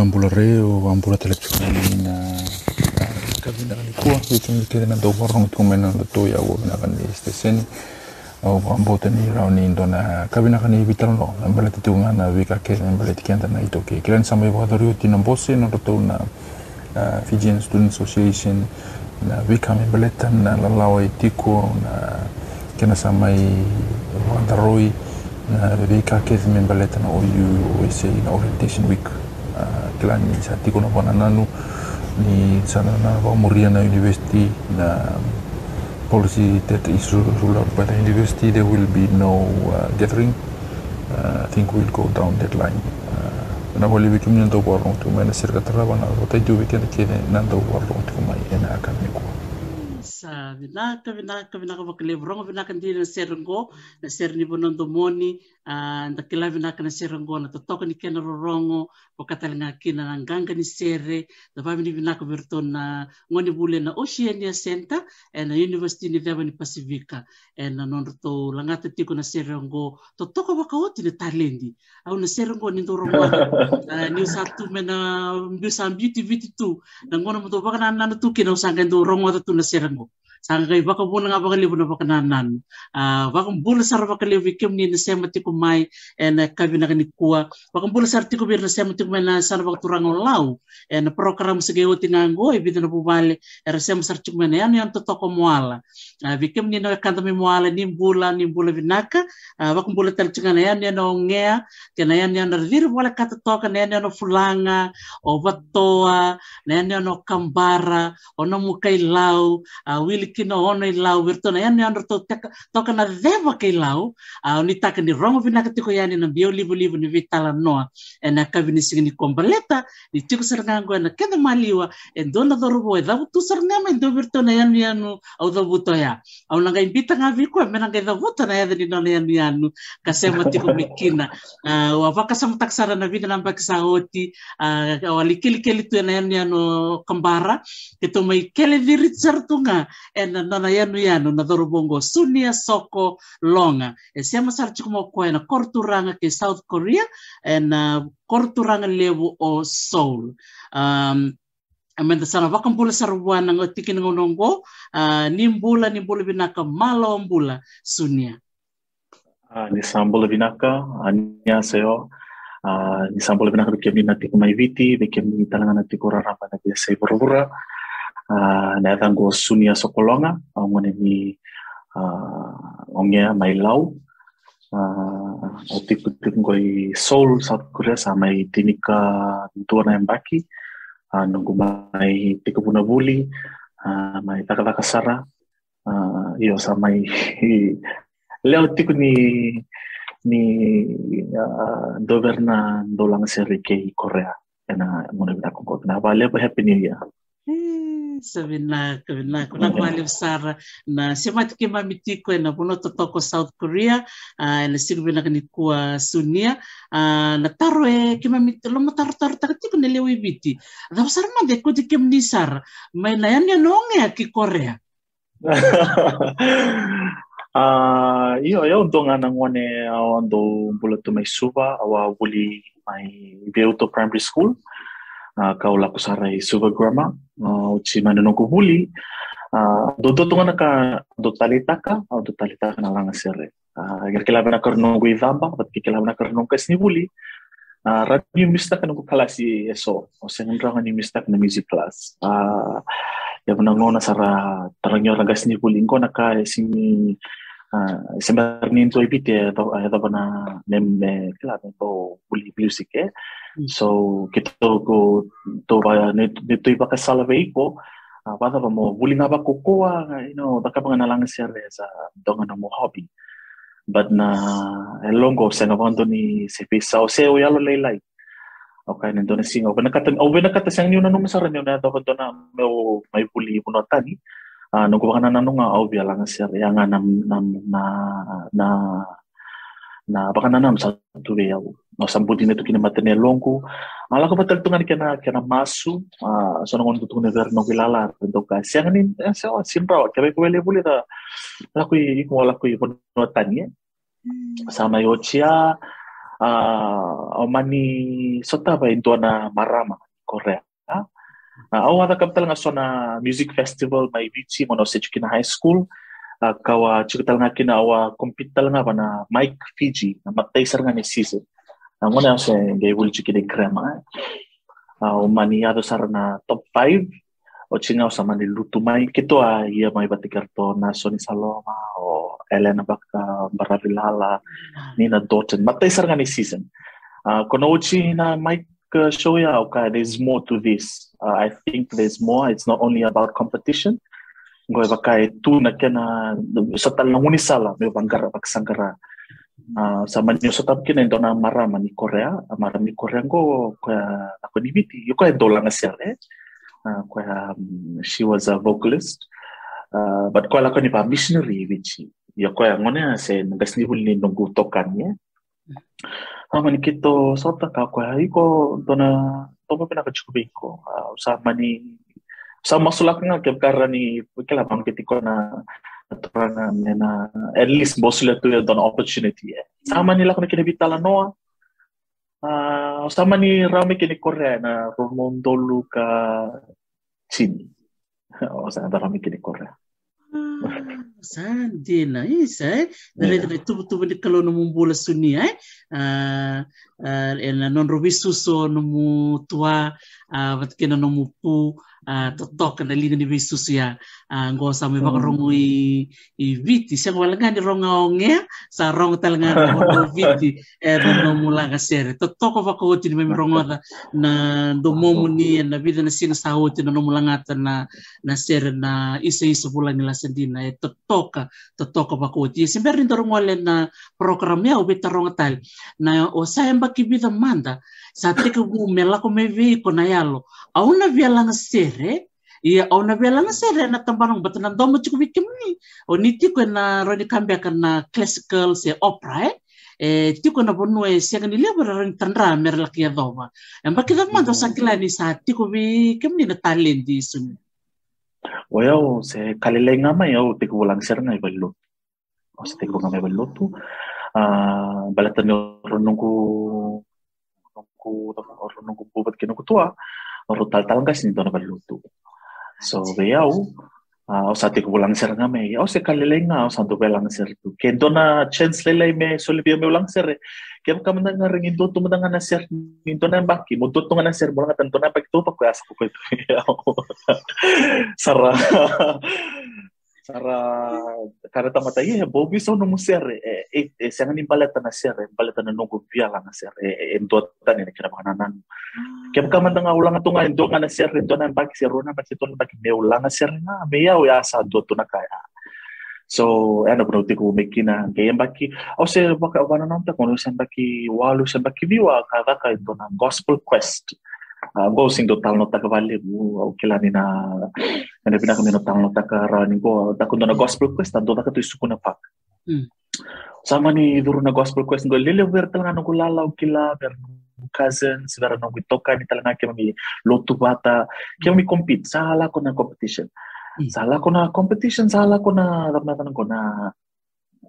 Ambula telefoni na ka vina ni kua kere na do warong tu mena na to ya wo na kan ni stesen o ambo tani rau ni ndo na ka vina kan ni vitalo no. Na mbele te tunga na vika ke na mbele te kianta na ito ke kilan sama i wadari o tina mbose na roto na Fijian Student Association na vika me mbele tan na lalawa tiko na kena sama i wadaroi na vika ke me mbele tan o you o na orientation week kilani sa tiko na pana nanu ni sana na wa muria na university na policy that is ruled by the university there will be no uh, gathering. Uh, I think we'll go down that line. Uh, na wali bikim ni ndo warong tu mana sirka tarawa na rotai tu weekend kene na ndo warong tu mai ena akan ni sa vinaka vinaka vinaka vakalevrong vinaka ndi na serengo na serni bonondo moni nda kila vinaka na serengo na totoka ni kena rorongo pokatalinga kina na nganga ni sere da vavi ni vinaka virto na ngoni na Oceania Center e na University ni Veva ni Pacifica e na nondo to langata tiko na serengo totoka wakaoti ni talendi au na serengo ni ndorongo ni usatu mena mbisa beauty viti tu. Na ngona mo to baka na na tu kina usanga tu na serengo sanga baka buna nga baka libu na baka nanan baka bula sar baka libu ikim ni na sema tiku mai en kabi na kani kuwa baka bula sar tiku bir na sema tiku mai na turang lau en program sige uti ngango ibita na bubale era sema sar tiku mai na yan yan totoko moala uh, bikim ni na kanta mi moala ni bula ni bula vinaka. Uh, baka bula tal tinga na yan yan o ngea. Kena yan yan na vir wala kata toka na yan yan o fulanga o vatoa na yan yan o kambara o na mukai lau wili que ona i lau virtona iane ona tau teka tau kana dhewa kei lau a oni taka ni rongo tiko na bio livu livu ni vitala noa. E na kavi ni singa ni kombaleta ni tiko sarangango e na kenda maliwa e dona dorobo e dhavu tu sarangama e do virtona iane ianu au dhavu to ia au nanga imbita ngā viko mena ngai dhavu tana iade ni nona iane ianu ka sema tiko mekina ua vina namba kisa oti o alikeli keli tu iane ianu ianu kambara ke to kele viri tsartunga e na nana yanu yanu na dorobongo sunia soko longa. E se masar chikumo ko na korturanga ke South Korea e na korturanga levu o Seoul. Um Amenda sana wakampula sarwana ngo tikin ngonongo uh, nimbula nimbula binaka malo mbula sunia. Uh, ni sambula binaka anya seo uh, ni sambula binaka bikem na tiku mai viti bikem ni talanga na tiku rarapa na biasa bura na tango sunia sokolonga au ngone ni uh, ongea mai lau. Uh, o tiku tiku i Seoul South Korea sa mai tinika tua na mbaki uh, nunggu mai tiku puna buli uh, mai taka sara. Uh, iyo sa mai leo tiku ni ni uh, doverna dolang seri ke Korea. Ena ngone bina kongko na ba leo happy new year sabina kabina kuna kwali sara na sema tukima mitiko na puno totoko South Korea uh, na siku bina kanikuwa sunia. Uh, na taro e kima mitiko lo taro taro takatiko na lewi biti da sara mande ko tikim ni sar mai na ki Korea uh, iyo yo ndo nga nangwane au ando bulatu mai suba awa wuli mai Veuto Primary School Ah, kaulaku sarai subagrama ah, uchi manano kubuli ah, dodotunga naka dotalitaka au dotalitaka na langa sere eh. agar kilaba na karno guidamba bat kilaba na karno kasnibuli radni mistak na kalasi eso. O sengendra ni mistak na music class. Ya benang nona sara tarangyo ragas ni bulingko naka eh, sini Uh, sembar ni to ibite to to bana nem kila to buli music eh so kita ko to ba ne to iba ka sala veiko uh, bata ba mo buli nga ba kokoa you know baka mga nalang siya sa donga na mo hobby but na elongo sa ngabando ni si Pisa o seo yalo laylay okay nando na singaw ba nakata o ba nakata siyang niyo na nung masaran yun na to na may buli mo na tani uh, kumakan na nung nga obya lang siya yang nga nam, nam, na na na baka na nam sa tuwe yaw no sambudi na to kinamata ni longo ala ko batal tungan kana kana masu. Uh, so nung tutung na ver no kilala to ka siya ni siya simpra kaya ko wele buli ta ala ko i ko ala ko i no tanye sama yo chia uh, o mani sota ba into na marama Korea Na music festival may bichi mo no sa Chukina High School. Uh, kawa chikutal nga kina awa kompital nga ba na Mike Fiji na matay sar nga ni season ang una sa gay wul chukide krema uh, mani ado sar na top 5 o chingaw sa mani lutumay kito a iya may batikarto na Sony Saloma o Elena Baka Baravilala Nina Doughton matay sar nga ni season uh, kono uchi na Mike show ya okay there's more to this Uh, I think there's more. It's not only about competition. Sala uh, kena dona Korea, uh, Korea ako uh, um, she was a vocalist. Uh, but kwa lako ni pa missionary vichi. Yuko e ngone se ngasni hulni nungu tokanye. Eh. Hama mm. ni kito sota ka kwa iko dona tomo pinaka chukubiko uh, usama ni sa masulak nga kaya ni kila bang kitiko na na na at least mostly to don opportunity eh. sama nila ko na kinabitala noa. Uh, sama ni rami kini Korea na Romondo Luka Chini o sa rami kini Korea Sandina isa eh. Dari dari tubu tubu kalau nemu bola suni eh. Uh, uh, non robi suso nemu tua uh, bat kena nemu pu uh, totok na linga ni visus ya. Uh, ngo sa baka rongo i, i viti. Siya wala nga ni ronga onge sa rong talaga rongo viti. Eh no mula sere totok ko ko ti may rongo na na do ni na vida na sina sa hoti na no mula na na sere na isa isa bulan nila sendina eh totok totok ko ko ti simber ni rongo na program ya ubita rongo tal na o sa emba kibida manda sa teka mela ko me vi ko na yalo. Auna vialanga sere ia au na vialanga sere na tambarang batanan domo chuku bikimni o ni tiko na roni kambia na classical se opera eh? E tiko na bonu e sianga ni lebo roni tandra mer la kia dova e mbaki da mando sa kila ni sa tiko bi kimni na talenti sumi. o yau se kalile ngama yau tiko ulang sere na ibalo o se tiko ngama ibalo tu uh, balatan ronungku nungku oro nungku bubat ke nungku tua oro tal tal gas ni dona balutu so beyau Uh, o sa te ko langser nga me oh, o se kalele nga o sa do langser tu ke do na chance lele me so le me langser ke ka man nga ringin do tu nga na ser min to na baki mo do tu nga na ser mo nga tanto na pek to pa ko as ko kada tamata ia bobi so no muser e e, e sanga ni baleta na ser baleta na nungu via la na ser e ndo tani na kira bana nan ke ka manda nga ulanga tunga ndo na ser ndo na baki ser rona ba to baki me ulanga ser na me ya ya sa do to na kaya. So ana bro tiku mekina ke baki o se baka bana nan ta kono se baki walu se baki viwa ka ka ndo na. Gospel quest go sing do tal no taka vale o kila ni na na pina kami no tal no taka ra ni go. Ta kundo na gospel quest ta do taka tu suku na pak. Hmm. sama ni duru na gospel quest go lele ver tal na go lala o kila ver cousins ver no go toka ni tal na ke mi lotu bata. Ke mi compete sala ko na competition. Hmm. sala ko na competition sala ko na na ko na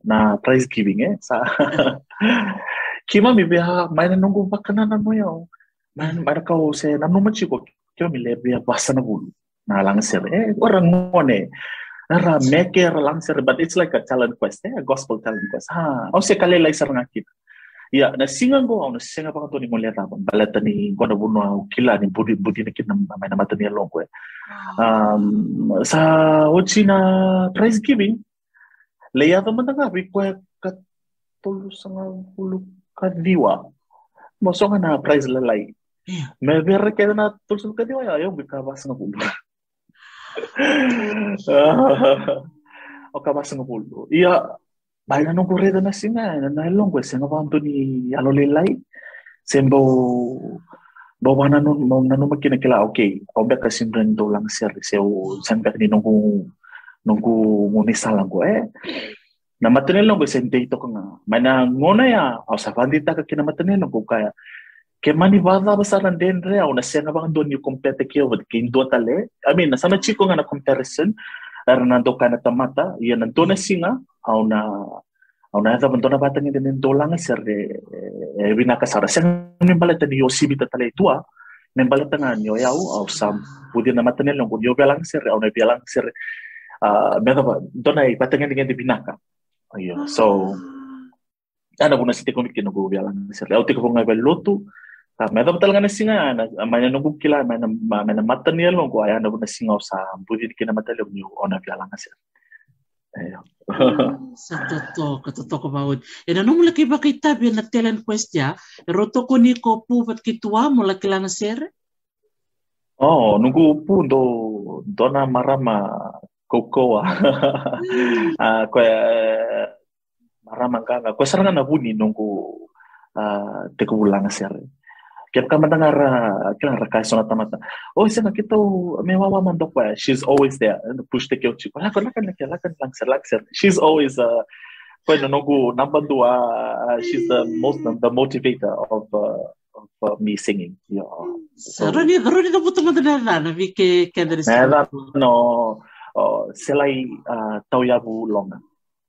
na prize giving eh. Sa kima mi biha mai na nunggu bakana na mo man mana kau se na no machi ko kyo mi le basa na bulu na lang ser eh orang ngone Nara make lang ser but it's like a talent quest eh a gospel talent quest. ha o se kale lai ser ngakit ya na singa go na singa pa ni molia ta balata ni ko na buno kila ni budi budi ni kinam mai na matani long ko um sa ochi na prize giving. leia to manda nga ko ka tulu sanga bulu ka diwa mo so nga na prize lalai Yeah. me ver que na tulu ka diwa ya yo bi ka bas nga bulu o ka bas nga bulu iya Baik na nung kureda na singa, na nailong ko, singa pa ni ano lilay. Sembo, bawa na nun, mo na nun magkinakila, okay, ako ba kasi rin do lang sir, so, san ba ni nung nung ngunisa lang ko, eh, na matanil ko, sen dito ko nga, may na nguna ya, o sa pandita ka kinamatanil ko, kaya, ke mani vada basaran den re au na senga bang don you compare ke with kin do tale. I mean sama chiko nga na comparison. Hernando kana tamata ia na dona singa au na au na da dona bata ni den dolang ser de e bina ka sara sen ni balata ni osibi ta tale tua men balata nga nyo yau au sam pudi na mata nelo nyo belang ser au na belang dona i bata ni de so ana buna siti ko mikino go belang ser au belotu Ah, me da talaga na singa? Na mana nunggu kila mana mana mata ni lo ko aya na buna singa sa budi kina mata lo ni ona belang ser ayo. Sa toto ka toto ko bawod e na nung laki ba tabi na talent quest ya. Roto ko ni ko pu pat kitua mo laki lang sir Oh, nunggu pu do dona marama kokoa. Ah, ko marama kanga. Ko saranga na buni nunggu ah te ko. Kaya ka madangar kila rakai sona tamata. Isa na kita me wawa man do pa. She's always there. Push te kyo chiko. Lakan lakan lakan lakan lang ser lang ser. She's always uh na nunggu number. Uh, she's the most the motivator of uh, of uh, me singing. Yeah. sa roni roni na puto mo na na vi ke ke dari Nada, no, selai uh, Tauyabu Longa.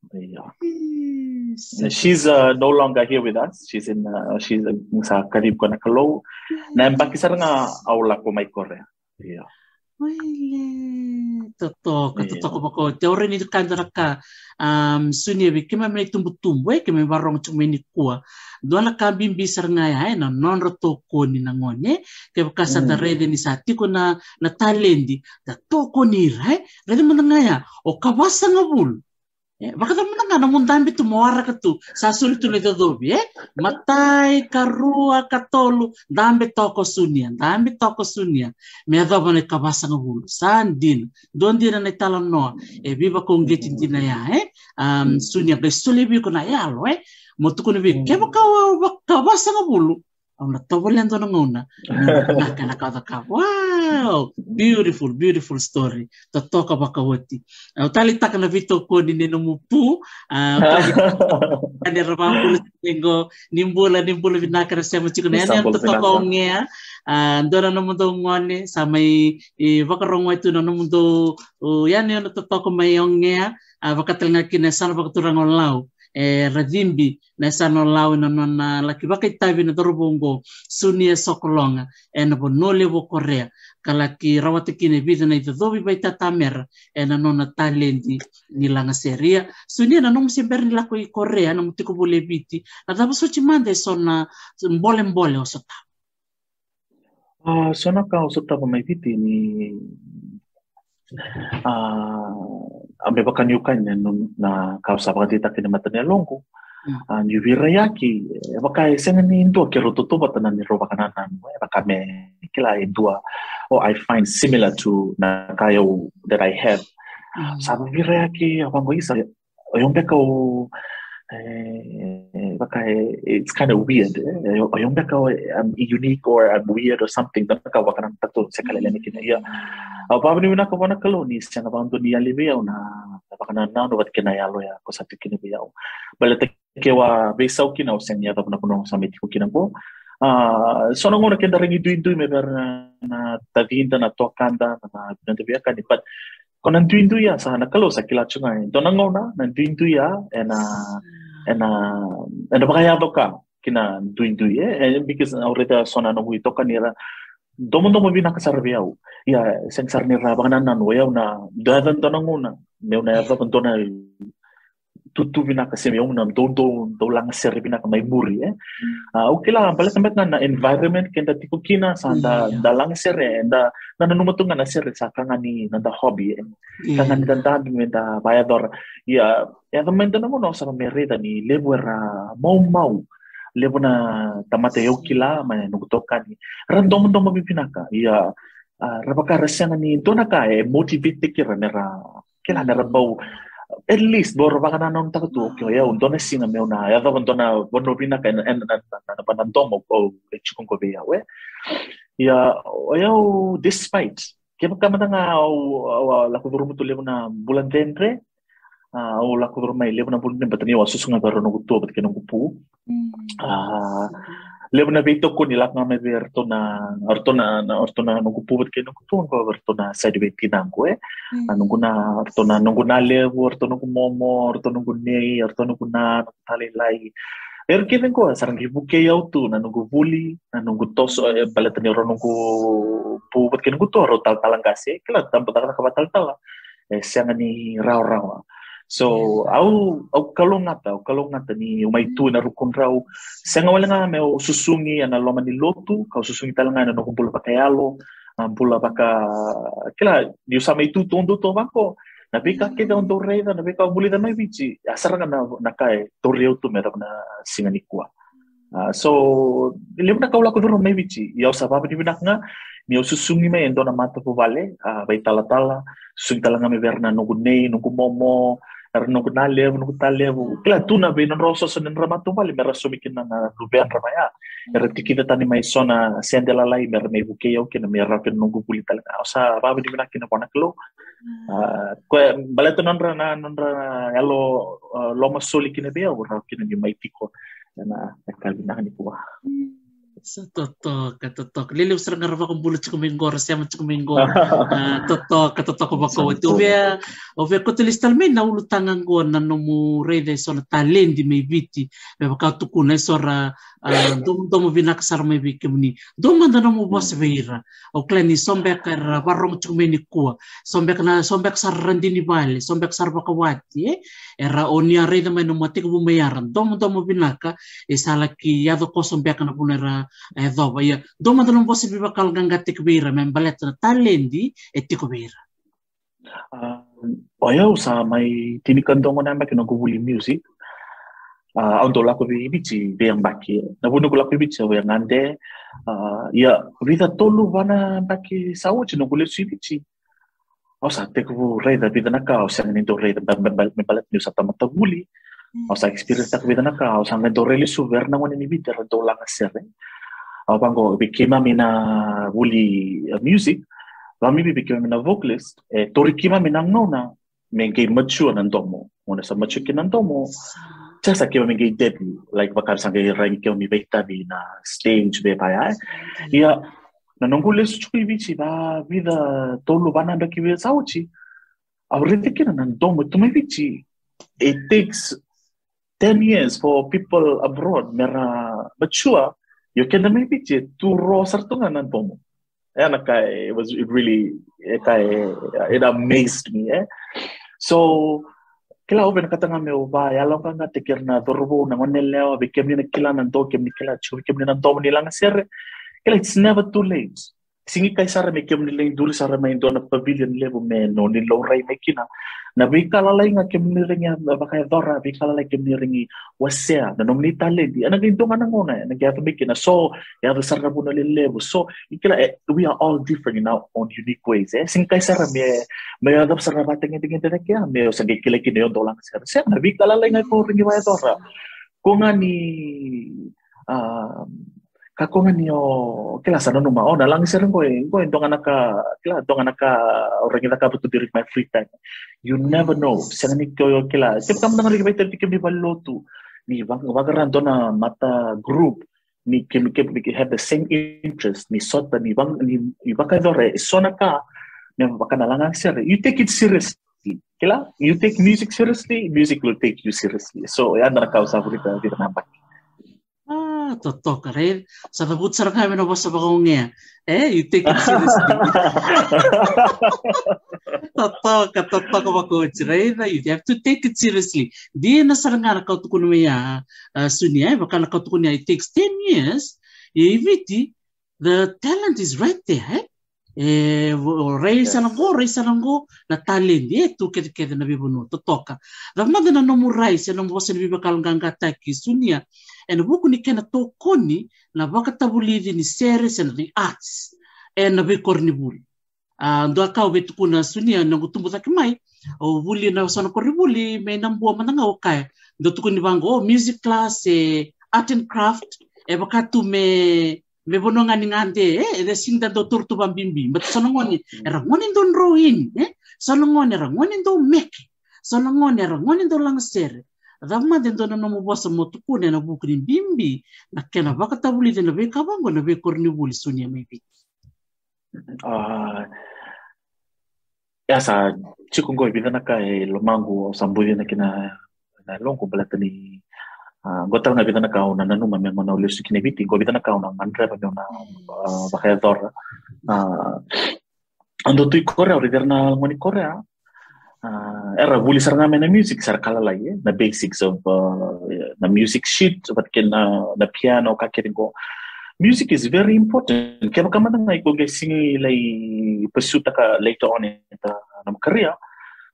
Yeah. She's uh, no longer here with us. She's in uh, she's in sa karib ko na kalo. Na mbaki sar nga aula ko may Korea. Yeah. Wele, totoko, totoko bako. Te ore ni kandara ka um, sunia bi kema mene tumbu-tumbu e kema warong cuma ni kua. Duana ka bimbi sarngai hai na non toko ni na ngone ke kasa da rede ni sa tiko na na talendi da toko ni rai rede menengaya o kawasa ngabul. Eh, baka naman na nga, namundambi tumawara ka tu. Sasul tu leto dobi, eh? Matai, karua, katolu, dambe toko sunia, dambe toko sunia. Me adoba na kabasa ng hulo. Saan din? Doon din na italam no. Eh, biba kong getin din na ya, eh? Um, sunia, kay sulibi ko na yalo, eh? Motu ko na bi, kaya baka kabasa ng hulo. Ang natawalan to ng una. Nakanakata ka. Wow! Beautiful, beautiful story. Totoka bakawati. Uh, talita ka na vito ko ni ninumupu. Uh, Ani ramampulo tengo nimbula nimbula vinaka na sema chiko na yan totoka ongea. Uh, ndora no mundo ngone sa may i vakarongwa itu no mundo uh, yan yun totoka may ongea. Uh, vakatalinga kina sana vakaturang lau Eh, radhimbi na sanolau na nona lakivakaitavi na torobongo sunia sokolonga e eh, na vonole wo korea ka laki kalaki rawatakine vida na icocovi vaitatamera e eh, na nona talendi ni lagaseria sunia na nomusebera ni lako i korea na mutiko voleviti na tavasocimada e mbole mbole o so tava so na ka o sotava mai viti ni uh, amepaka niukanya na kausavakatita kini matania longo mm. niuviraiaki evaka esene ni dua kerototobata na nirovakana nanu evaka me kila e or i find similar to na kayo that i have mm. savaviraiaki avango isa oyombeka o Baka, it's kind of weird. Yung baka, I'm unique or I'm weird or something. Baka, wakanan tato sa kalalani kinaya. Au pa ni na ko na kalo ni? Sa na bantu ni ali biao na baka na na wat kina ya ya. Ko sa tikini biao bala te ke wa be sau kina o sen ya na kuno sa meti ko kina ko ah so no ngona ke daringi du du me ber na na tavinda na tokanda na na te bia ka ni. Pat ko nan du du ya sa na kalo sa kila chunga to na ngona na du du ya ena ena baka ya doka kina du du ya because ahorita sona no hui toka ni ra domo domo bina ka ya sen sarni ra bana nan waya na dadan una me una ya to na tutu bina ka sem yung nam do do do lang ser bina ka may muri eh. Okay lang pala tamet na na environment kenda tiko kina sa da da lang ser eh. Da na nanumuto nga na ser sa kanga ni na da hobby eh. Kanga ni dan dan mi da bayador. Ya ya da menda na mo no sa merida ni lebera mau mau lewana tamate yokila mane nugutokani random dom mi pinaka ya ah, rabaka rasana ni donaka e eh, motivate kira nera kila nera bau at least bo rabaka na non tak tu kyo ya undone singa me una. Ya do undona bono pinaka en en na panandomo eh, o chikon ko beya we. Ya oyo oh, oh, despite. Kaya magkamata nga o, o, o na bulan tenre, uh, o la kuduro mai lebo na dentre batani wa susunga baro no gutu bat kenong kupu ah lebo na bito ko nila nga may verto na orto na na orto na nung kupubot kay nung kutuan ko orto na sa dibeti nang ko eh anong na orto na nung na lebo orto nung momo orto nung nei orto nung na talilay pero kivin ko sarang gibuke yaw tu na nung buli na nung toso eh, balatan ni ro nung pubot kay nung kuto ro tal talang kasi kila tampo taka kabatal tala siya nga ni raw raw So, au au kalongata, au kalongata ni umai tu na rukun rau. Senga wala nga me o susungi ana loma ni lotu, kau susungi talanga na no kumpula pakai alo, ah, kumpula paka kila di usama itu tondo to banko. Na beka mm. ke da ondo reida, na beka bulida mai bici. Asaranga na na kai torreu tu mera na singa ni kua. Ah, so, lebu na kau laku dulu mai bici. Ya usapa ni binakna, ni o susungi mai endo na mata po vale, uh, vai tala tala, susungi talanga me verna no gunei, no kumomo, no ko nalevo no ko talevo kla tu na be non rosso ramato vale me raso mikin na lubean ramaya era tikita tani mai sona sende la lai mer me buke yo kina me rapin no ko puli talanga sa ba bi na kina kona klo. Ko baleto non na non ra alo lo ma soli kina be o ra kina ni mai tiko na kalbi na ni kuwa Sa totoo ka, totoo sa nga kong bulo sa kumingo, rasyaman sa kumingo. Uh, totoo ka, totoo bako. Ovea, ovea kotulis talmen na ulo tangan ko na nomu rede so na talen di may viti. Ve baka tukuna so ra dom dom sar may viki muni. Dom manda nomu bas veira. O klani sombek ra varrom sa kumini kua. Sombek na sombek sar randini bali, sombek sar bakawati. Eh? Era onia rede may nomatik bumayaran. Dom dom. Isalaki yado ko sombek na punera posso viva calganga te kubira men baletta talendi e te kubira. Uh, oia usa mai tini kandongo na maki no guvuli music. Uh, auto lako vi bici yang baki na bunu ko lako bici we ngande. Uh, ia vida tolu vana baki sawo no gule si bici o sa te ku reda vida na ka o sa ni do reda me balet ni sa tamata guli. O sa experience tak vida na ka o sa ngado rele su verna wani ni vida do langa sere Obango became mina wuli uh, music, Ramimi became mina vocalist, e torikima mina nona, mengi mature nandomo, ona sa mature kinandomo, just like mengi debut, like bakar sangi rangi kyo mi baita vi na stage be paya, ya eh. nanongule suchui vichi ba vida tolu bana ndo kiwe sauchi, aurete kina nandomo tume vichi, it takes 10 years for people abroad mera mature you يكلمني بيتي تو روسرتو انا بومو and it was it really eh, it, eh, it amazed me eh? so kila ove nakatanga me uba eh, ya longa nga na dorbo na ngoneleo be ni na kila na ndo kemni kila chu kemni na ndo ni langa sere kila it's never too late. Singi kai sara me kemni leng dul sara me do na pavilion level me no ni rai me kina na bikala lai nga kemni ringi ba kai dora bikala lai kemni ringi wasea na nom ni tale di. Ana ginto nga ngona na kaya to bikina so ya the sara bu na level so ikila eh, we are all different in our own unique ways eh. Sing kai sara me me ada sara ba tengen tengen tengen kaya me sa gikila kini on dolang sara. Sa na bikala lai nga ko ringi wa dora. Ko nga ni um, kakongan yo kila sana numa oh nalang sir ko eh. Ko ndong anaka kila ndong anaka orang kita kabutu diri my free time. You never know. Sana ni ko kila sip kam nang ri baiter tikim di balotu ni bang bagaran dona mata group. Ni kim kim have the same interest. Ni sota ni bang ni ni baka dore. Sona ka ni baka nalang sir you take it seriously. Kila you take music seriously music will take you seriously. So ya na kausa kita kita nampak Ah, totok kare. Sa nabut sarang kami na boss sa bakongnya. Eh, you take it seriously. totok, totok ka bako chiray na you have to take it seriously. Di na sarang nga nakauto ko naman ya uh, sunya, baka ko niya it takes 10 years. Iviti, the talent is right there. Eh, e rais anago rais anago na talendi e tu kedikede na vivono totoka. Vamade na nomu rais e nomu vose na vivakalagaga taki sunia. E na vuku ni na tokoni na vakatavulici ni seres e na ni arts. E na veikori ni vuli ah, do akau veituku na sunia nagu tumbu taki mai o vuli na sona kori vuli me na bua mananga kaya. Do tuku ni vago music class e art and craft eh, e vakatu me me bono ngani ngante eh de sing da do turtu bambimbi. But sono ngoni era ngoni don roin eh. Sono ngoni era ngoni do mek sono ngoni era ngoni do lang ser da ma den do no mo bosa mo tukune na bukri bimbi na kena baka tabuli de na be kabango na be korni buli sunya me bi ah ya sa chikungo ibidana ka e lomangu sambuye na kina na longo balatani Uh, gota na bita na kau na nanu mami mo na ulis kine biti go bita na kau na mandre pa na uh, bakaya dor uh, ando tu korea ori na ngoni korea. Uh, era buli saranga na music sar kala lagi na basics of uh, na music sheet but ken na na piano ka go music is very important. Kaya kama na ngai ko singi lay pursue ka later on in the nam career.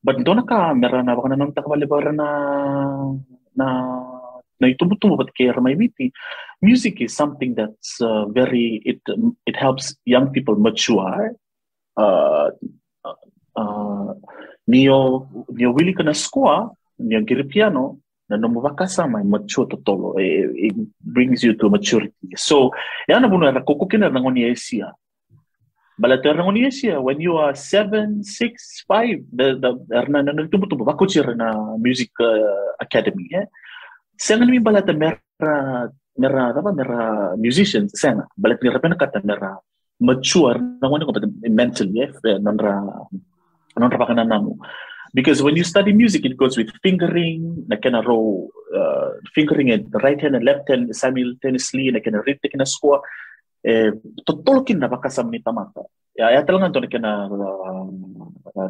But dona ka mera na baka na nang takbali na na na itubo-tubo ba't kaya Ramaybiti, music is something that's uh, very, it it helps young people mature. Uh, uh, niyo, niyo wili ka na skwa, niyo giri piano, na namubakasama, mature totolo. It, it brings you to maturity. So, yan na muna, kukukina na ngoni esia. Balater ng Indonesia, when you are seven, six, five, the the na na nagtubo-tubo, bako na music uh, academy, eh? Sangan mi balata mera mera apa mera musicians sana. Balik ni rapena kata mera mature na wani ko mentally eh nonra nonra pakana namu. Because when you study music it goes with fingering na kana row uh, fingering it the right hand and left hand simultaneously na kana rhythmic na score. Eh totolokin na bakasam ni tamata. Ya ya talangan to na kana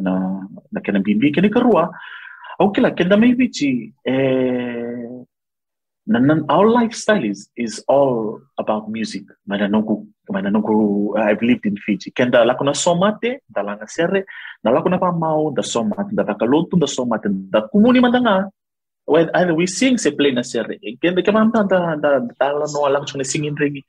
na na kana bimbi kini karua okay la kenda may bichi eh our lifestyle is is all about music. Mana nunggu mana nunggu I've lived in Fiji. Kenda lako na somate dalanga sere na lako na pamau da somate da bakalotu da somate da kumuni mandanga. When either we sing se play na sere. Kenda kama da da da dala no alang chune singing ringi.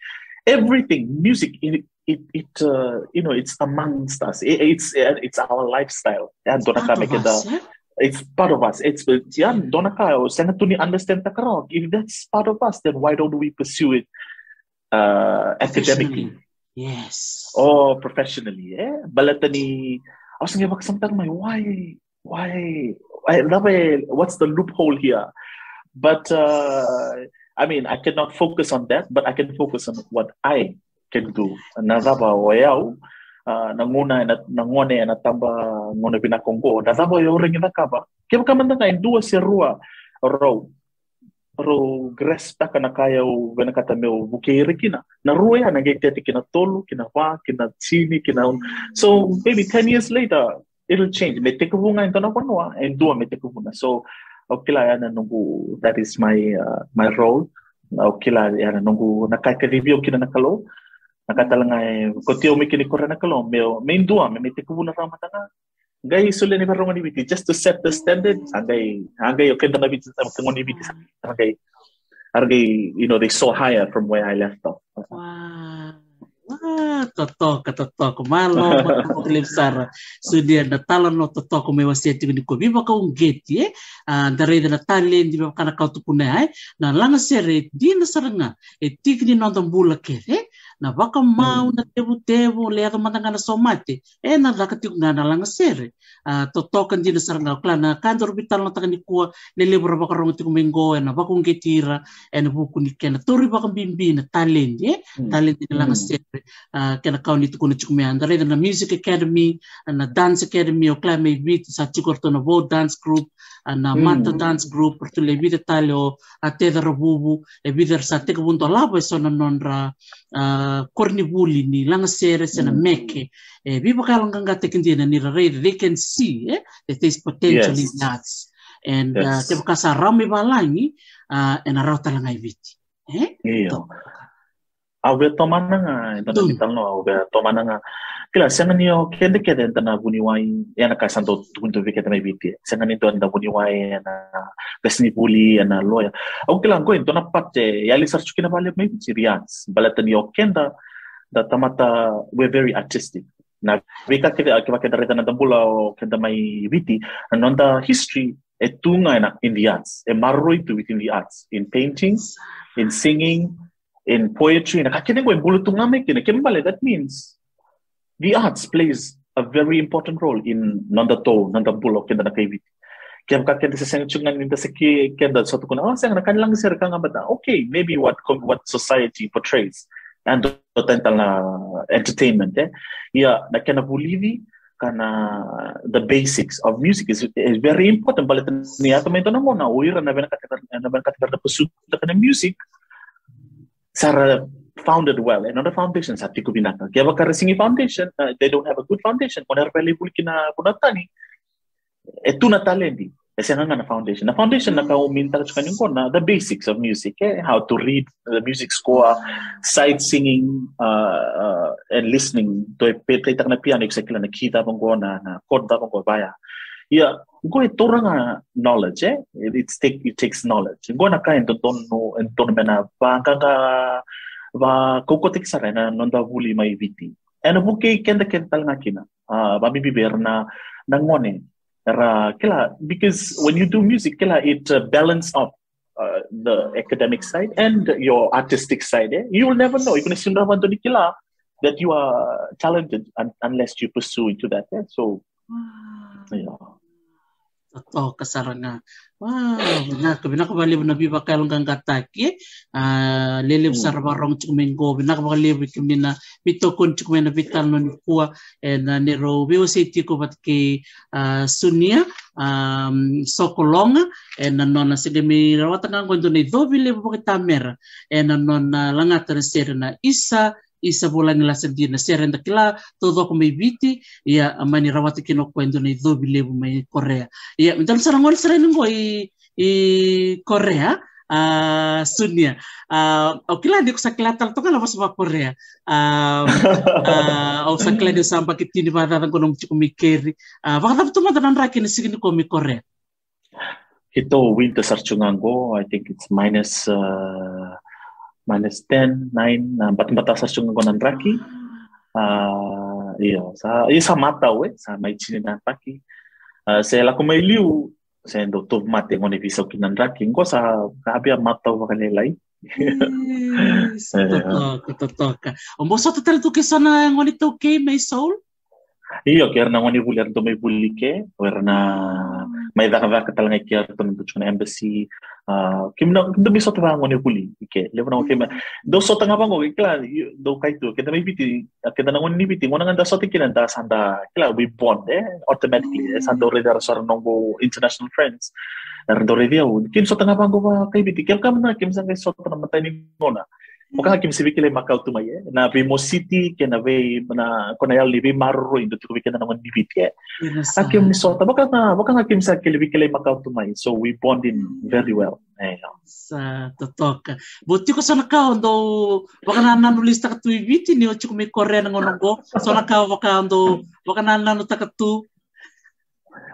Everything music it it, it uh, you know it's amongst us. It, it's it's our lifestyle. Ya dona kame kenda it's part of us. It's yeah, donaka senatuni understand takarok. If that's part of us, then why don't we pursue it uh, academically? Yes. Or professionally, eh? Balatani. I was thinking something like why why I love it. What's the loophole here? But uh, I mean, I cannot focus on that, but I can focus on what I can do. Nazaba wayao uh, nanguna na nangone na tamba ngone bina kongo da tamba yo ring na kaba ke ka manda kai dua serua ro ro gresta kana kaya u bena kata meu bukeire kina na rua ya na gete kina tolu kina wa kina chini kina so maybe 10 years later it'll change. me take bunga into na konwa and dua me take bunga so okay la yana nungu that is my uh, my role. okay la yana nungu na kai ka review kina na kalo nakatalangay kotio mikini koranakalo meo meindua me metekubuna ramatanga gai sulle ni barongoni biti just to set the standard angai angai okay danga biti sama tengoni biti angai angai you know they saw higher from where I left off. Wow. Wah, totoo ka totoo ko malo ko lipsar sudia datalan no totoo ko mewa seti ni ko biba ka un geti e eh. dare ah, da talen di ba kana ka tu kunai na eh. langa sere di na saranga e eh, tikni no bula kere na waka mau na tebu le aka matanga na somate e na laka tiku na langa sere. Uh, to tokan dina saranga kla na kantor bital na takani kuwa le lebra baka rongo tiku mengo e na waka unge tira e na buku ni kena. Tori baka bimbi na talent e talent dina langa sere. Uh, kena kau na tiku me andare na music academy na dance academy o kla me bit sa tikorto na vo dance group na mm. mata dance group tu le vide tale o a te da rabubu e vide sa te kabunto labo e sona nonra korniwuli ni langasere sena meke mm. e eh, bibo kalanganga tekindina ni they can see eh, that there's potential yes. in that, and yes. uh, te bakasa rami balangi uh, and arau talangai viti eh? yeah. Awe tomana nga ita na vital no awe tomana nga kila sanga niyo kende kende ita na buni wai yana ka santo tukunto vike ta mai viti sanga ni to ita buni wai yana gasni buli yana loya. Au kila ngo ito na pate yali sar chukina vale mai viti rians balata niyo kenda da tamata we're very artistic. Na vika ke ke va kedare na tambula o kenda mai on the history e tunga na in the arts. E marroi to within the arts. In paintings in singing in poetry that means the arts plays a very important role in nanda to nanda bulo kenda na kai viti kaya ka kenda sa sang chungan ninda sa kenda sa tukuna oh sang na kanilang sir ka nga okay maybe what what society portrays. And total na entertainment eh? Yeah na kana bulivi kana the basics of music is, is very important. Balit ni ato may na mo na uira na bena katakar na bena katakar na pursuit na music sara founded well the foundation sa tiku binata kaya baka rasingi foundation uh, they don't have a good foundation kung narapeli kina kunatani etu na talendi kasi nga na foundation. Na foundation mm. nakauminta sa kanyang na the basics of music, eh? how to read the music score, sight singing, uh, uh, and listening. To play na piano, exactly na kita pang ko na na chord pang ko baya. Yeah, go ito nga knowledge, eh? It's take, it takes knowledge. Go na kain to no and to na ba ka ba kokotik sa na nonda vuli may viti. And buke kenda kenda nga kina. Ah, babibiber na nangone ra kila because when you do music kila it uh, balance up uh, the academic side and your artistic side eh? you will never know even if you never to kila that you are talented un- unless you pursue into that eh? so yeah to kasaranga wow na ko bina ko bali na biba kay lang gataki ah lele Hmm. sar barong chumengo bina ko bali kimina bito kun chumena vital non kuwa na ne ro bi se ti ko bat ke ah, sunia um sokolonga e na nona se de mi rawata nga ngondo ne do bile bo kita mera. E na nona langata na sere na isa isa bulan la sendi na sere nda kila todo ko may biti ya amani rawata kino kwendo na do bile bo may korea. Ya mintan sarang ngol sere ngo i i korea ah sunia. Ah okila di ko sa klatal to kala sa korea. Um ah o sa klede samba kitini ba da ko nung mikeri. Ah baka tapos tumadanan rakin sigini ko mi korea? Ito winter sarchungango, I think it's minus uh, minus 10, 9, na bata-bata sarchungango ng raki. Ah, iyo, sa iyo sa mata we, sa may. Ah, sa la may liu, sa endo to mate ngoni bisa kinan raki, ko sa mata wa kanilay. Totoka, totoka. O mo sa total tu kisa na kay may soul? Iyo, kaya na to may bulike, wala na may daka-daka talaga kaya to ng na embassy. Ah, kim na kim bisa to ba ngoni buli, ike. Levo na kim. Do so tanga bango, ikla, do kay to, kita may biti, kita na ngoni biti, mo na nga so tikinan da sanda, kila we bond eh automatically, eh, sanda ore dar sar international friends. Dar do re dia, kim so tanga bango ba kay biti, kim kam na kim sa kay so tanga matay ni ngona. Maka hakim sibi kile makau tu mai na be mo city ke na be na kona yal libi marro indo tu ke na ngon dibiti eh. Hakim ni sota baka na baka hakim sa kile kile makau tu mai so we bond in very well. Eh. Sa totoka. Buti ko sa nakao do baka na nanulis ta katu ibiti ni ochu may korea ng onongo. So nakao baka do baka na nanu ta katu.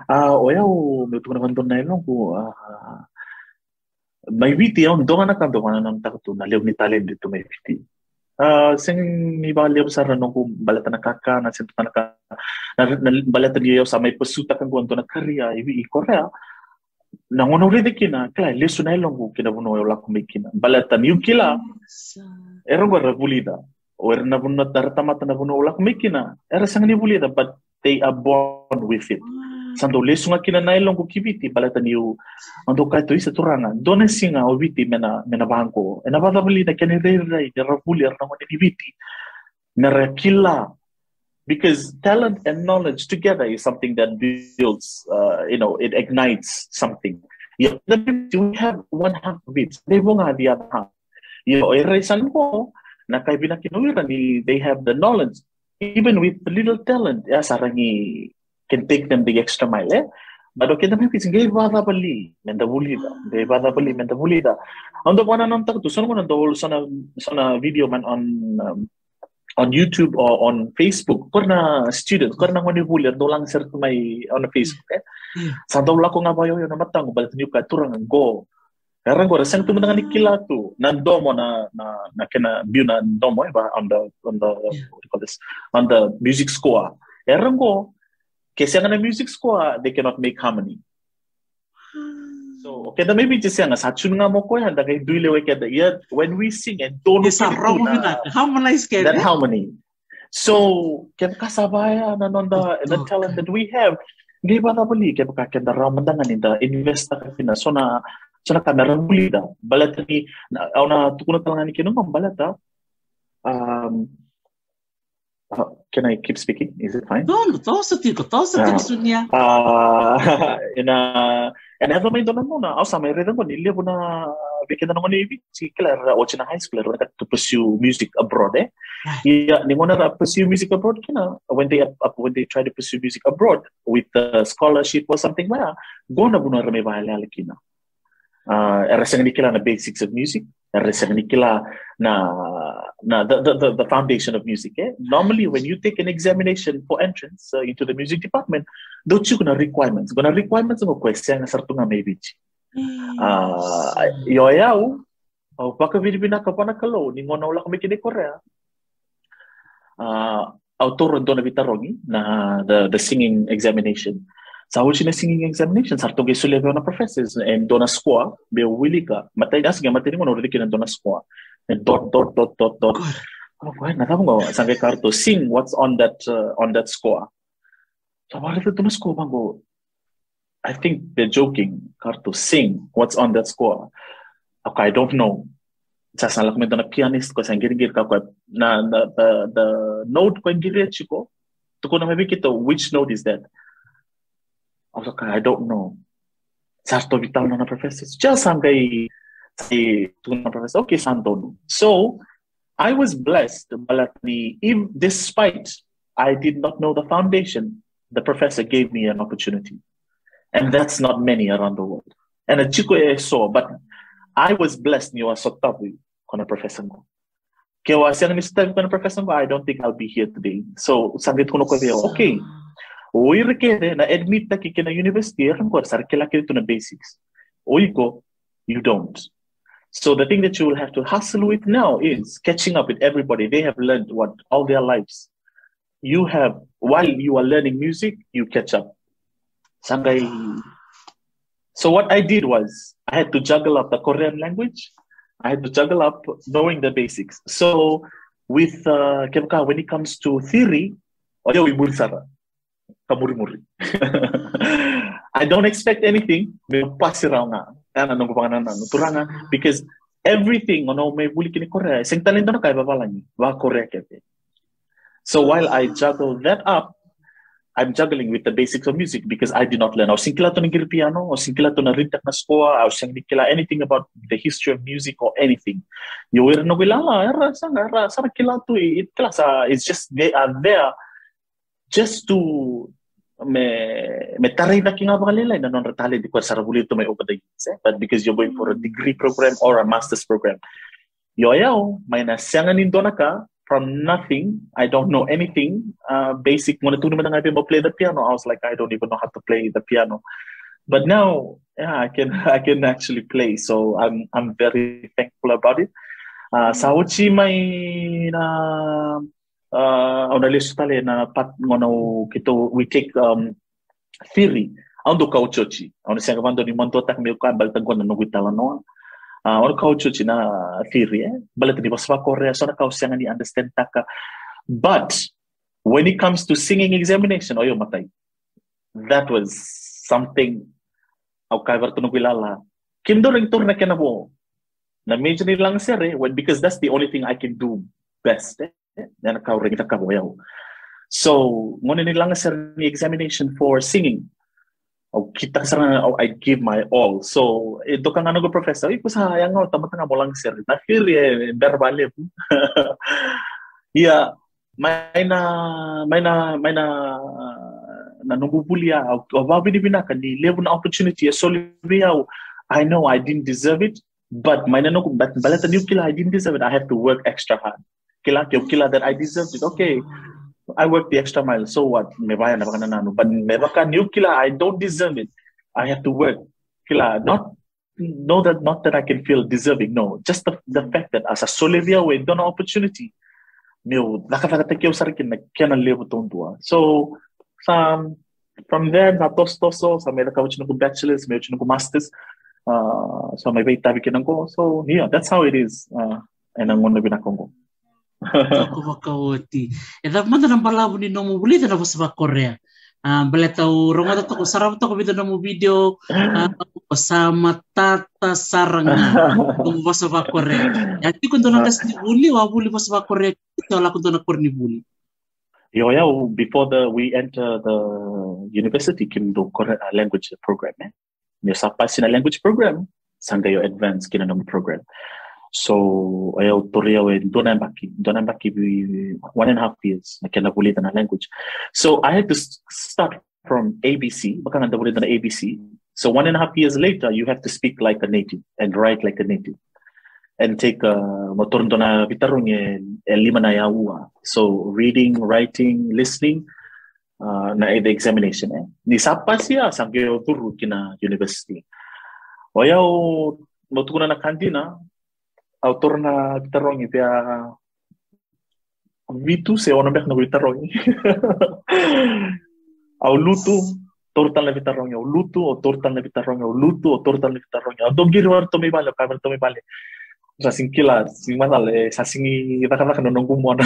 Ah, oya o me tu na kon na ilong ko ah may viti on do na kan do na nam ta tu na lew ni talent dito may viti. Ah, sing ni ba lew sa ranong ko balata na kaka na sinto na ka na, na balata niyo sa may pasuta kan kuanto na karya ibi i Korea. Na ngono rede kina kala lesu na ilong ko kina buno wala ko may kina. Balata niyo kila Sa era gua bulida. O era na buno tartamata na buno wala ko. Era sang ni bulida but they are born with it. Sando lesu nga kina nailong ko kibiti balata niyo ando ka to isa turanga dona singa o viti mena mena banko e na bada bali na kene re re de rapuli na mo ni viti na rakila because talent and knowledge together is something that builds uh, you know it ignites something. Yeah we have one half of it. They won't have the other half. You know erasan ko na kay binakinuwiran ni they have the knowledge. Even with little talent ya sarangi can take them the extra mile eh? But okay na maybe sige bada bali menda bulida de bada bali menda bulida ando wana non tak tu sono kono do sana sana video man on um, on YouTube or on Facebook. Karena student karena ngoni bulir do lang sir may on Facebook eh? Yeah. sa daw la ko nga bayo yo na matang balit niyo ka turang go. Karena ko resang tu menang ni kila tu na domo na na na kena view na domo eh on the on the what do you call this? On the music score. Erang ko kasi ang na music score they cannot make harmony So, okay na maybe just yan, satsun nga mo ko yan, dagay duyle we kada, yeah, when we sing and don't mo na. Harmonize kay. that harmony. So, can kasabaya na non the, talent that we have, di ba na bali, kaya baka kaya ramandangan nila, invest na kasi na, so na, so na kamera muli da, balat ni, na, aw na tukuna talaga ni kinong, balat da, um, Uh, can I keep speaking? Is it fine? Don't توصل فيك توصل فيك الدنيا. أنا أنا هذا ما يدلنا أنا أصلا ما يريد أقول اللي أنا بكذا أنا أنا particular وأنا high school I to pursue music abroad eh. Iya, they want pursue music abroad. You when they when they try to pursue music abroad with a scholarship or something, well, go na buno rame ba halal kina. Ah, uh, Rasanemi na basics of music. Resenikila na na the, the, the foundation of music. Eh? Normally, when you take an examination for entrance uh, into the music department, dochu kuna requirements. Kuna requirements mo question na sartunga mebichi. Hmm. Ah, uh, yoyau, au oh, paka viribina kapana kalo, ningona ula kamikini Korea. Ah, uh, autoron dona rogi na the, the singing examination. Sa huli siya singing examination, sa itong isulay ko na professors, and doon na squaw, may wili ka. Matay, ah, sige, matay mo, narinig na doon na squaw. And dot, dot, dot, dot, dot. I'm going to sa kay Carto, sing what's on that, uh, on that score. So, wala ito doon na squaw, score," I think they're joking, Carto, sing what's on that score. Okay, I don't know. sa sala ko a pianist ko sa girgir ka ko the, the, the note ko girgir ko to ko na mabiki to which note is that I was like, I don't know. Sarto vital na professor. Just kay say na professor. Okay, santo. So I was blessed, but despite I did not know the foundation, the professor gave me an opportunity. And that's not many around the world. And a chico eh, I saw, but I was blessed ni wa sotabu kono professor mo. Kaya wa siya ni sotabu kono professor mo, I don't think I'll be here today. So, sangit ko ko okay. Oi requere na admit na kiki na university, ko sar kila kito na basics. Ko, you don't. So the thing that you will have to hustle with now is catching up with everybody. They have learned what all their lives. You have while you are learning music, you catch up. Sangay. So what I did was I had to juggle up the Korean language. I had to juggle up knowing the basics. So with uh, when it comes to theory, I don't expect anything. Because everything ono may buli kini Korea. Sing talento na kay babalangi. Wa Korea kete. So while I juggle that up, I'm juggling with the basics of music because I did not learn. I was to nagir piano, I was to na rintak na score, I was kila anything about the history of music or anything. You were no kilala, ah, era sang era sana kila tu it it's just they are there just to me me taray na kinga bakalila na non retali di kwar sarabuli to may over eh? but because you're going for a degree program or a master's program. Yo yo, may nasyangan nindo na ka, from nothing. I don't know anything. Uh, basic. When I play the piano, I was like, I don't even know how to play the piano. But now, yeah, I can I can actually play. So I'm I'm very thankful about it. Uh, sa uchi may na uh, on list tale na pat ngono kito we take um, theory. Ando kauchochi. Ano siya kamando ni manto tak mi ka baltag ko na nugitala no. Uh, ono kaucho china theory, eh? Balat di baswa Korea, so na kausiangan ni understand taka. But when it comes to singing examination, oyo matay. That was something au kay varto nagwilala. Kindo ring tur na kinabo. Na medyo ni lang sir eh, because that's the only thing I can do best. Eh? Na nakaw ring takaboyaw. So, ngunit nilang sir ni examination for singing. o kita sana o I give my all. So, ito kang ano professor, iko sayang nga, tama nga mo lang sir. Nakir eh, verbal Yeah, may na, may na, may na, na nungubulya, o babi ni binaka, ni level opportunity, so I know I didn't deserve it, but may na nung, but balata niyo kila, I didn't deserve it, I have to work extra hard. Kila, kila that I deserved it, okay. I work the extra mile. So what? May bayan na. But may baka new kila, I don't deserve it. I have to work. Kila, not know that not that I can feel deserving. No, just the, the fact that as a solivia we don't opportunity. Meu, nakakata kyo sa rin na kaya na levo tong tua. So, um, from there, na tos toso, sa may nakawach na bachelor's, na ko master's. Uh, so may bay tabi kinang ko. So, yeah, that's how it is. Uh, and ang muna binakong ko. Ako makauti. E da mana nang palabu ni nomu buli na sa Korea. Uh, bale tau ronga to ko sarap to ko bida nomu video uh, sama tata saranga basa ba Korea. Ya ti kun donan kas buli wa buli ba Korea to la kun donan ni buli. Yo before the we enter the university kim do Korean language program eh. Ni sa pa sina language program sangga yo advance kina program. So I autoria we dona baki dona baki one and a half years na kena boleh na language. So I had to start from ABC, baka nga na ABC. So one and a half years later, you have to speak like a native and write like a native. And take a uh, motor na bitarong e, e lima na yawa. So reading, writing, listening, uh, na the examination eh. Ni sapa siya sa turu kina university. Wayaw, motukunan na kantina, autorna tarong te a mitu se ono mek no tarong au lutu tortan le tarong au lutu o tortan le tarong au lutu o tortan le tarong au dom gir to me vale ka to me vale. Ra sin que la sin más dale y da no nungu mon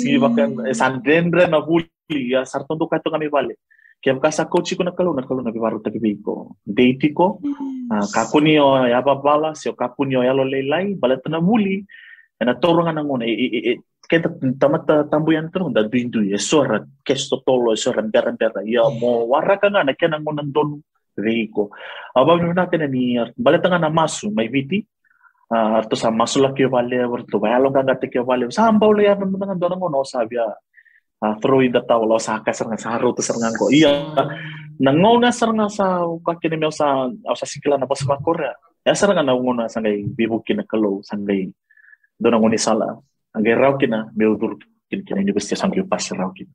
sin va kan san na buli ya sarton do ka me vale. Coach ko na kalu na kalu na bibaru tapi biko. Date ko. Uh, kakuni o yaba bala si o kakuni o yalo leilai bala tana muli. Na torongan ang una. Kaya tamata tambuyan terus da bindu ya suara kesto tolo suara bera bera ya mo waraka nga na kaya nang unang don veiko. Aba ni natin ni bala tanga na masu may viti. Arto sa masu la kyo vale arto bayalo nga ngate kyo vale. Sa ambaw le yan nang don ngono sabia uh, throw in the towel sa ka sarang sa haro to sarang ko iya na sarang sa ka kini mo sa au sa sikila na pas Korea ya sarang na bibukin na kalo sa ngay do na ngoni sala. Ang raw kina me udur kin kina university sa ngay pas raw kin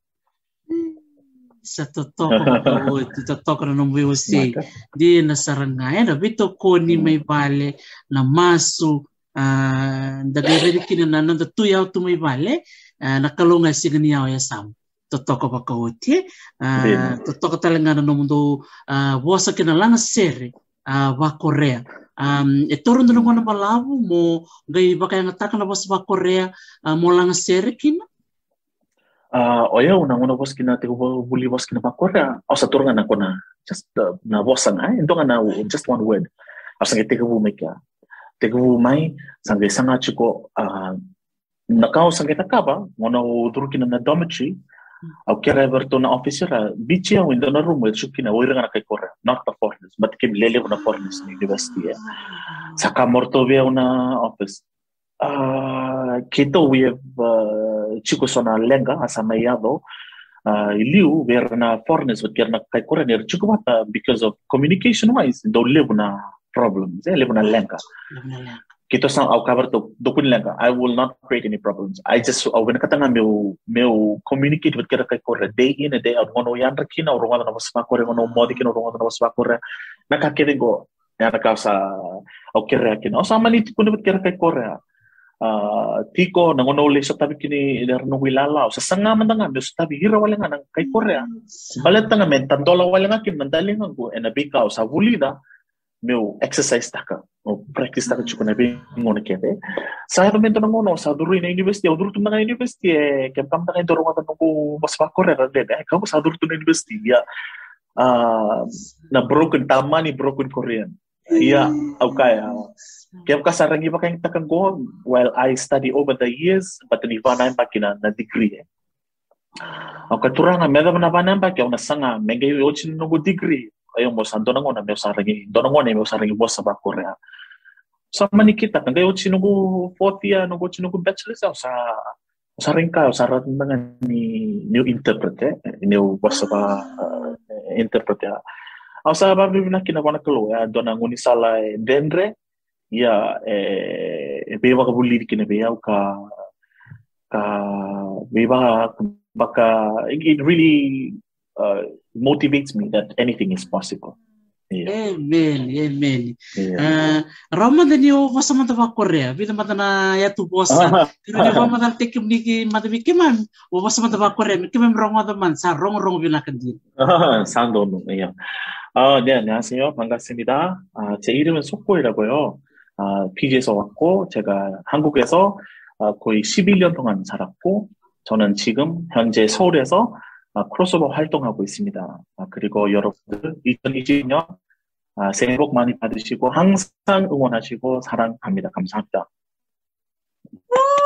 sa totoo ko ito totoo ko na nung si di na sarangay na bito ko ni may bale na masu uh, dagay kina na nanda tuyaw tu may bale uh, nakalunga sigani yao ya sam. Totoko pakauti uh, totoko talangana no mundo wasa kina langa sere wa Korea um, e toro ndono ngona malavu mo gai baka yang ataka na wasa wa Korea mo langa sere kina? Uh, o ya una una bos kina te buli bos kina pa Korea o sa turanga na kona just uh, na bosa nga endo na just one word. Asa ngete ko mai ka te ko mai sangai sanga chiko uh, na kausa ngeta kapa ngono turuki na dormitory au kera everton na officer bichi au ndo na room with shukina wo iranga kai korra not the foreigners but kem lele una foreigners ni university ya saka morto una office. Ah, uh, kito we have uh, chiko sona lenga asa mayado uh, ah, iliu vera na foreigners wo kera kai korra ni chiko mata because of communication wise ndo live na problems ya live na lenga. Lenga. que são ao cover do do kunlanga i will not create any problems. I just uh, when katanga meu meu communicate with kera kai corre day in a day out. Mono yandra kina o ronga na wasma corre mono modi kina o ronga na wasma corre na ka kede go na na ka sa o kera kina. O sa mani tikuni with kera kai corre ah, tiko na ngono le sa tabi kini der no wilala sa sanga mandanga meu tabi hira wala nga nang kai corre balet nga mentandola wala nga kin mandalinga go. And a big house a vulida meu exercise taka o practice taka chuko na be ngone kete sa ha momento na ngono sa duru na university o duru tu na university e kem kam taka duru ngata nungu mas pa correr de de kam sa duru tu na university ya uh, na broken tama ni broken korean ya au kaya kem ka sarang iba kayong takang go while i study over the years but ni va na pakina na degree eh. Au katuranga meda na ba na pa kaya na sanga mega nungu degree ayong mo sa doon ang una may usaring doon ang una may usaring boss sa Korea sa manikita kan kayo chinugo 40 ya ah, nugo chinugo bachelor ah, sa sa usaring ka sa usarat mga ni new interpret eh new boss sa ah, interpret ya ang sa babi na kinawa na kalo ya doon ang unisala eh, dendre ya eh beba ka bulid kinabayaw ka ka beba baka eh, it really uh, motivates me that anything is possible. Yeah. Amen, amen. Yeah. Uh, Rama dan yo masa mata ba Korea, bida mata na ya tu bosa. Pero ni ba mata tek ni ki mata bi keman, o masa mata ba Korea, mi keman rong mata man sa rong rong bina kan din. 상도 예. 아, 네, 안녕하세요. 반갑습니다. 아, 제 이름은 속고이라고요. 아, 피지에서 왔고 제가 한국에서 아, 거의 11년 동안 살았고 저는 지금 현재 서울에서 아, 크로스오버 활동하고 있습니다. 아, 그리고 여러분들 2020년 아, 새해 복 많이 받으시고 항상 응원하시고 사랑합니다. 감사합니다. Ah.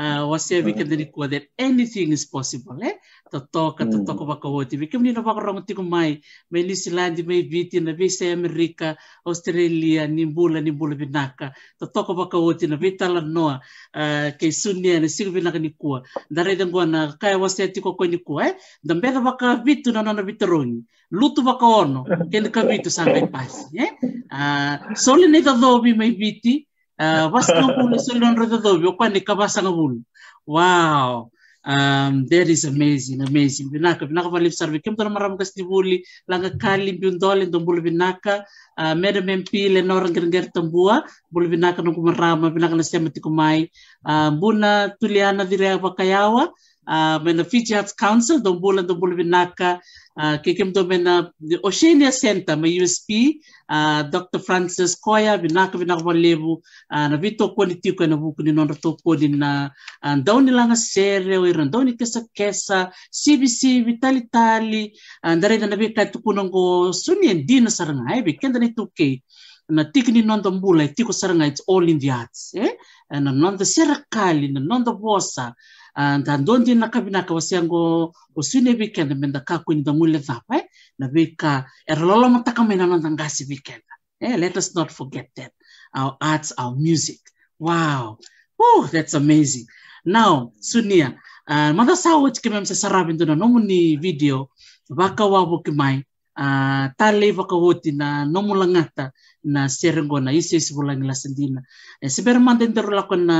uh, wasia wika dani kua that anything is possible eh? To talk to mm. toka waka woti wika mni na waka rongo tiku my mai New Zealand be in the visa america Australia nimbula nimbula binaka to talk about what na vita la noa uh, kei sunia na siku binaka ni kua ndare dangua na kaya wasia tiko koi ni kua eh? Better waka vitu na nana vitarongi lutu waka ono kenda ka vitu sangai pasi eh? Uh, soli nei tadhobi mai Viti uh, wow. Um, that is amazing amazing. Binaka binaka valif sarve kem tona maram kas tibuli langa kali biundole ndombul binaka uh, madam mp le nor gerger tambua bul binaka no kumarama binaka na sema tikumai uh, buna tuliana dire bakayawa mena Fiji Arts Council dong bulan dong bulan binaka uh, kikim do mena Oceania Center ma USP uh, Dr. Francis Koya binaka binaka mo lebu uh, na vito ni tiko na buku ni nonra to ko din na uh, daw nila nga sere o iran daw ni kesa kesa CBC vitali tali uh, dare na nabi kay tukunong ko sunien di na saranga ay bi kenda ni tuke na tiki ni nondo mbula tiko saranga it's all in the arts eh na nondo serakali na nondo bosa nda ndondi na kabinaka wasiango usine weekend menda ka kwini da mule thapa eh na bika erlolo mataka mena nanda ngasi weekend eh let us not forget that. Our arts our music. Wow. Oh that's amazing. Now sunia uh, manda sawo chike sa sarabin do na nomuni video baka wabo kimai Ah, uh, tale vakaoti na nomulangata na serengo na isu isu vulangi la sendina e eh, sebera mandendero lako na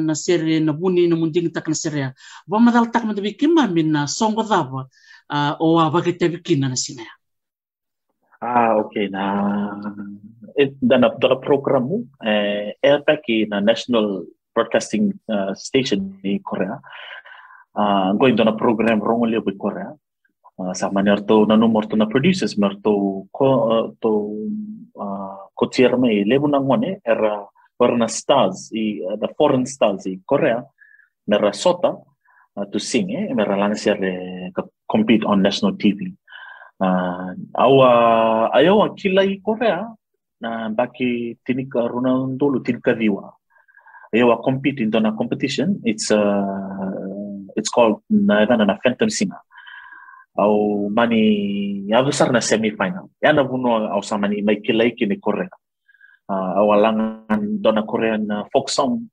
na sere na buni na mundingi tak na serea vamadal tak madavi kimami na songo dava uh, ah, o a vakatavikina na sinaya Ah, okay na eh, it dana dara program mo eh airpa na National Broadcasting uh, Station ni Korea. Ah, uh, going dana program rongolio bi Korea. Uh, sa maner to na numor to na producers mer to ko uh, to kotier mai lebu na ngone era warna stars i uh, the foreign stars i Korea mera sota uh, to sing eh mera lansir le compete on national TV uh, awa ayawa kila i Korea na baki tinika Ronaldo tinika viwa. Ayawa compete in the competition it's uh, it's called na na Phantom Singer او ماني يابسرنا سيمي فاينال يعني بنو او ساماني مايكلايكي ني كوريا او لان دونا كوريا فوكسون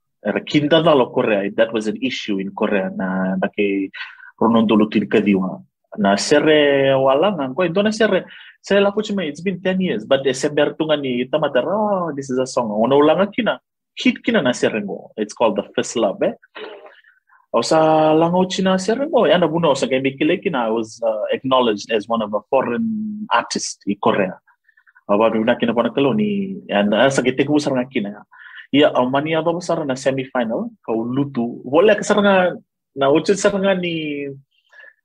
كيندا دالو Korea. that was an issue in Korea na dake ronondolo tilkadiwa na serre walanga ko dona serre serre la kuchima it's been 10 years but december tunga ni tamata oh, this is a song. Ona ulanga kina hit kina na serre ngo. It's called the first love eh? O sa lango china seremo yana buno sa game kilekina I was uh, acknowledged as one of a foreign artists in Korea aba na kina pona koloni and uh, sa gete ku saranga kina ya au mani aba besar na semi final kau lutu boleh ke saranga na ucu saranga ni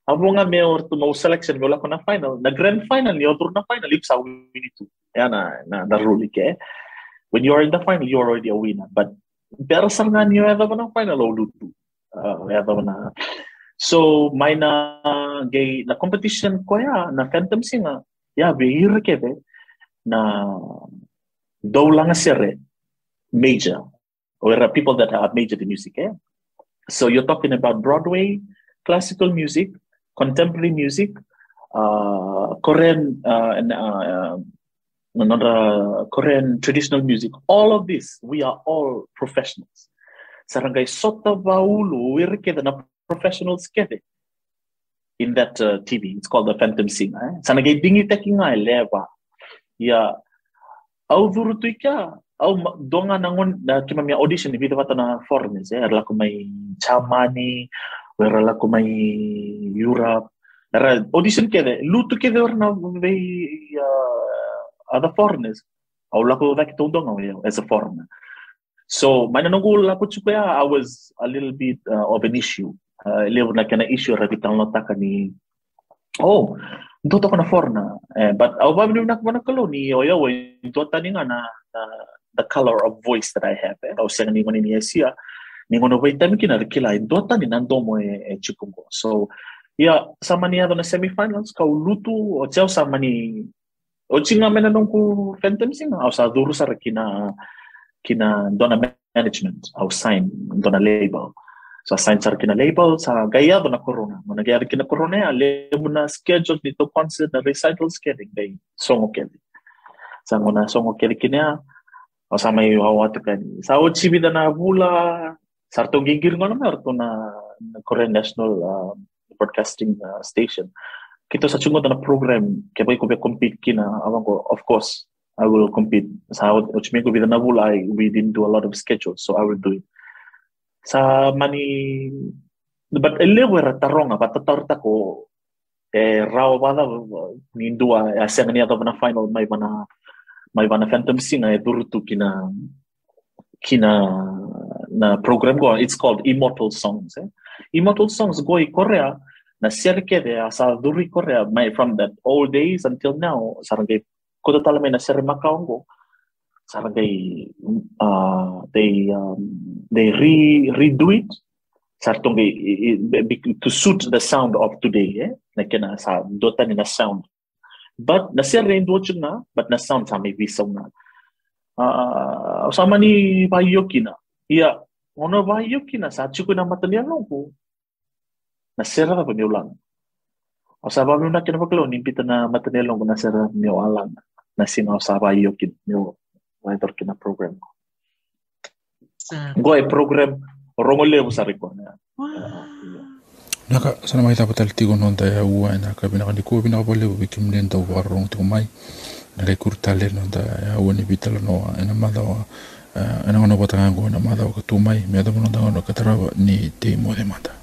abo nga me or to mau selection bola ko na final. Na grand final ni otro na final ip sa win itu ya na na na rule ke when you are in the final you are already a winner. But pero saranga ni aba na final lutu uh, na? So may na gay na competition ko ya na Phantom Singer. Ya behir kebe na daw lang major. Or people that have majored in music eh? so you're talking about Broadway classical music contemporary music uh, Korean uh, and uh, another Korean traditional music. All of this we are all professionals sarangay sota baulu wirke na professionals kete in that uh, TV. It's called the Phantom Singer. Eh? Sanagay dingi taking nga lewa. Ya au duru tu ka au donga nangon na kima mi audition ni video na foreigners eh erla ko chamani erla ko may Europe era audition kede lutu kede orna may uh, other foreigners au la ko vak to donga as a foreigner So mananungul ako chukaya, I was a little bit uh, of an issue. Uh, Levo na kana issue rabitan lo taka ni Oh, ndoto ko na forna. Eh, but aw ba na ko na kalo ni oyo we ndoto ni nga na, the color of voice that I have. Eh. Aw sa ni ngoni ni Asia. Ni ngono wait time kina kila ndoto ni nando mo e, e chikungo. So yeah, sama ni na semifinals ka lutu o chao sama ni o chinga mena ku Phantom Sing aw sa duru sa kina kina dona management au sign dona label. So sign sar kina label sa gaya dona corona? Mana gaya kina corona ya le muna schedule ni to concert na recital scheduling day songo keli sa ngona songo keli kina o sa mai awat kan sa o chibi dana bula sarto gigir ngona mer to na Korean National uh, Broadcasting uh, Station. Kita sa chungo dana program kaya ko be compete kina awang ko of course I will compete. Sa Uchimiko with Navul, I we didn't do a lot of schedules, so I will do it. Sa mani but elevo era taronga but tatarta ko eh raw bada ni dua asa ni na final may bana may bana phantom singer e durtu kina kina na program ko it's called immortal songs eh Ima tol songs go i Korea na serke de asa duri Korea my from that old days until now sarangay ko tala may na ser makaongo sarangay uh, they um, they re redo it. Sartong to suit the sound of today eh? Na kena sa dota ni na sound. But na ser rin do na but na sound sa may visaw na. Uh, sama ni Bayoki na. Iya ono Bayoki na sa chuko na matanian ko nasira pa niyo lang. O ba na kina paglo nimpita na matanelong ko na nascino sa bayo kin yo program. Ah. Ko program ko na ah, naka sana tigo non da na ka bina ni ko bina kim len da war rong na ka non da ni bital no na ma da ana ona na ma da tu mai. Me da da ka ni te de mata.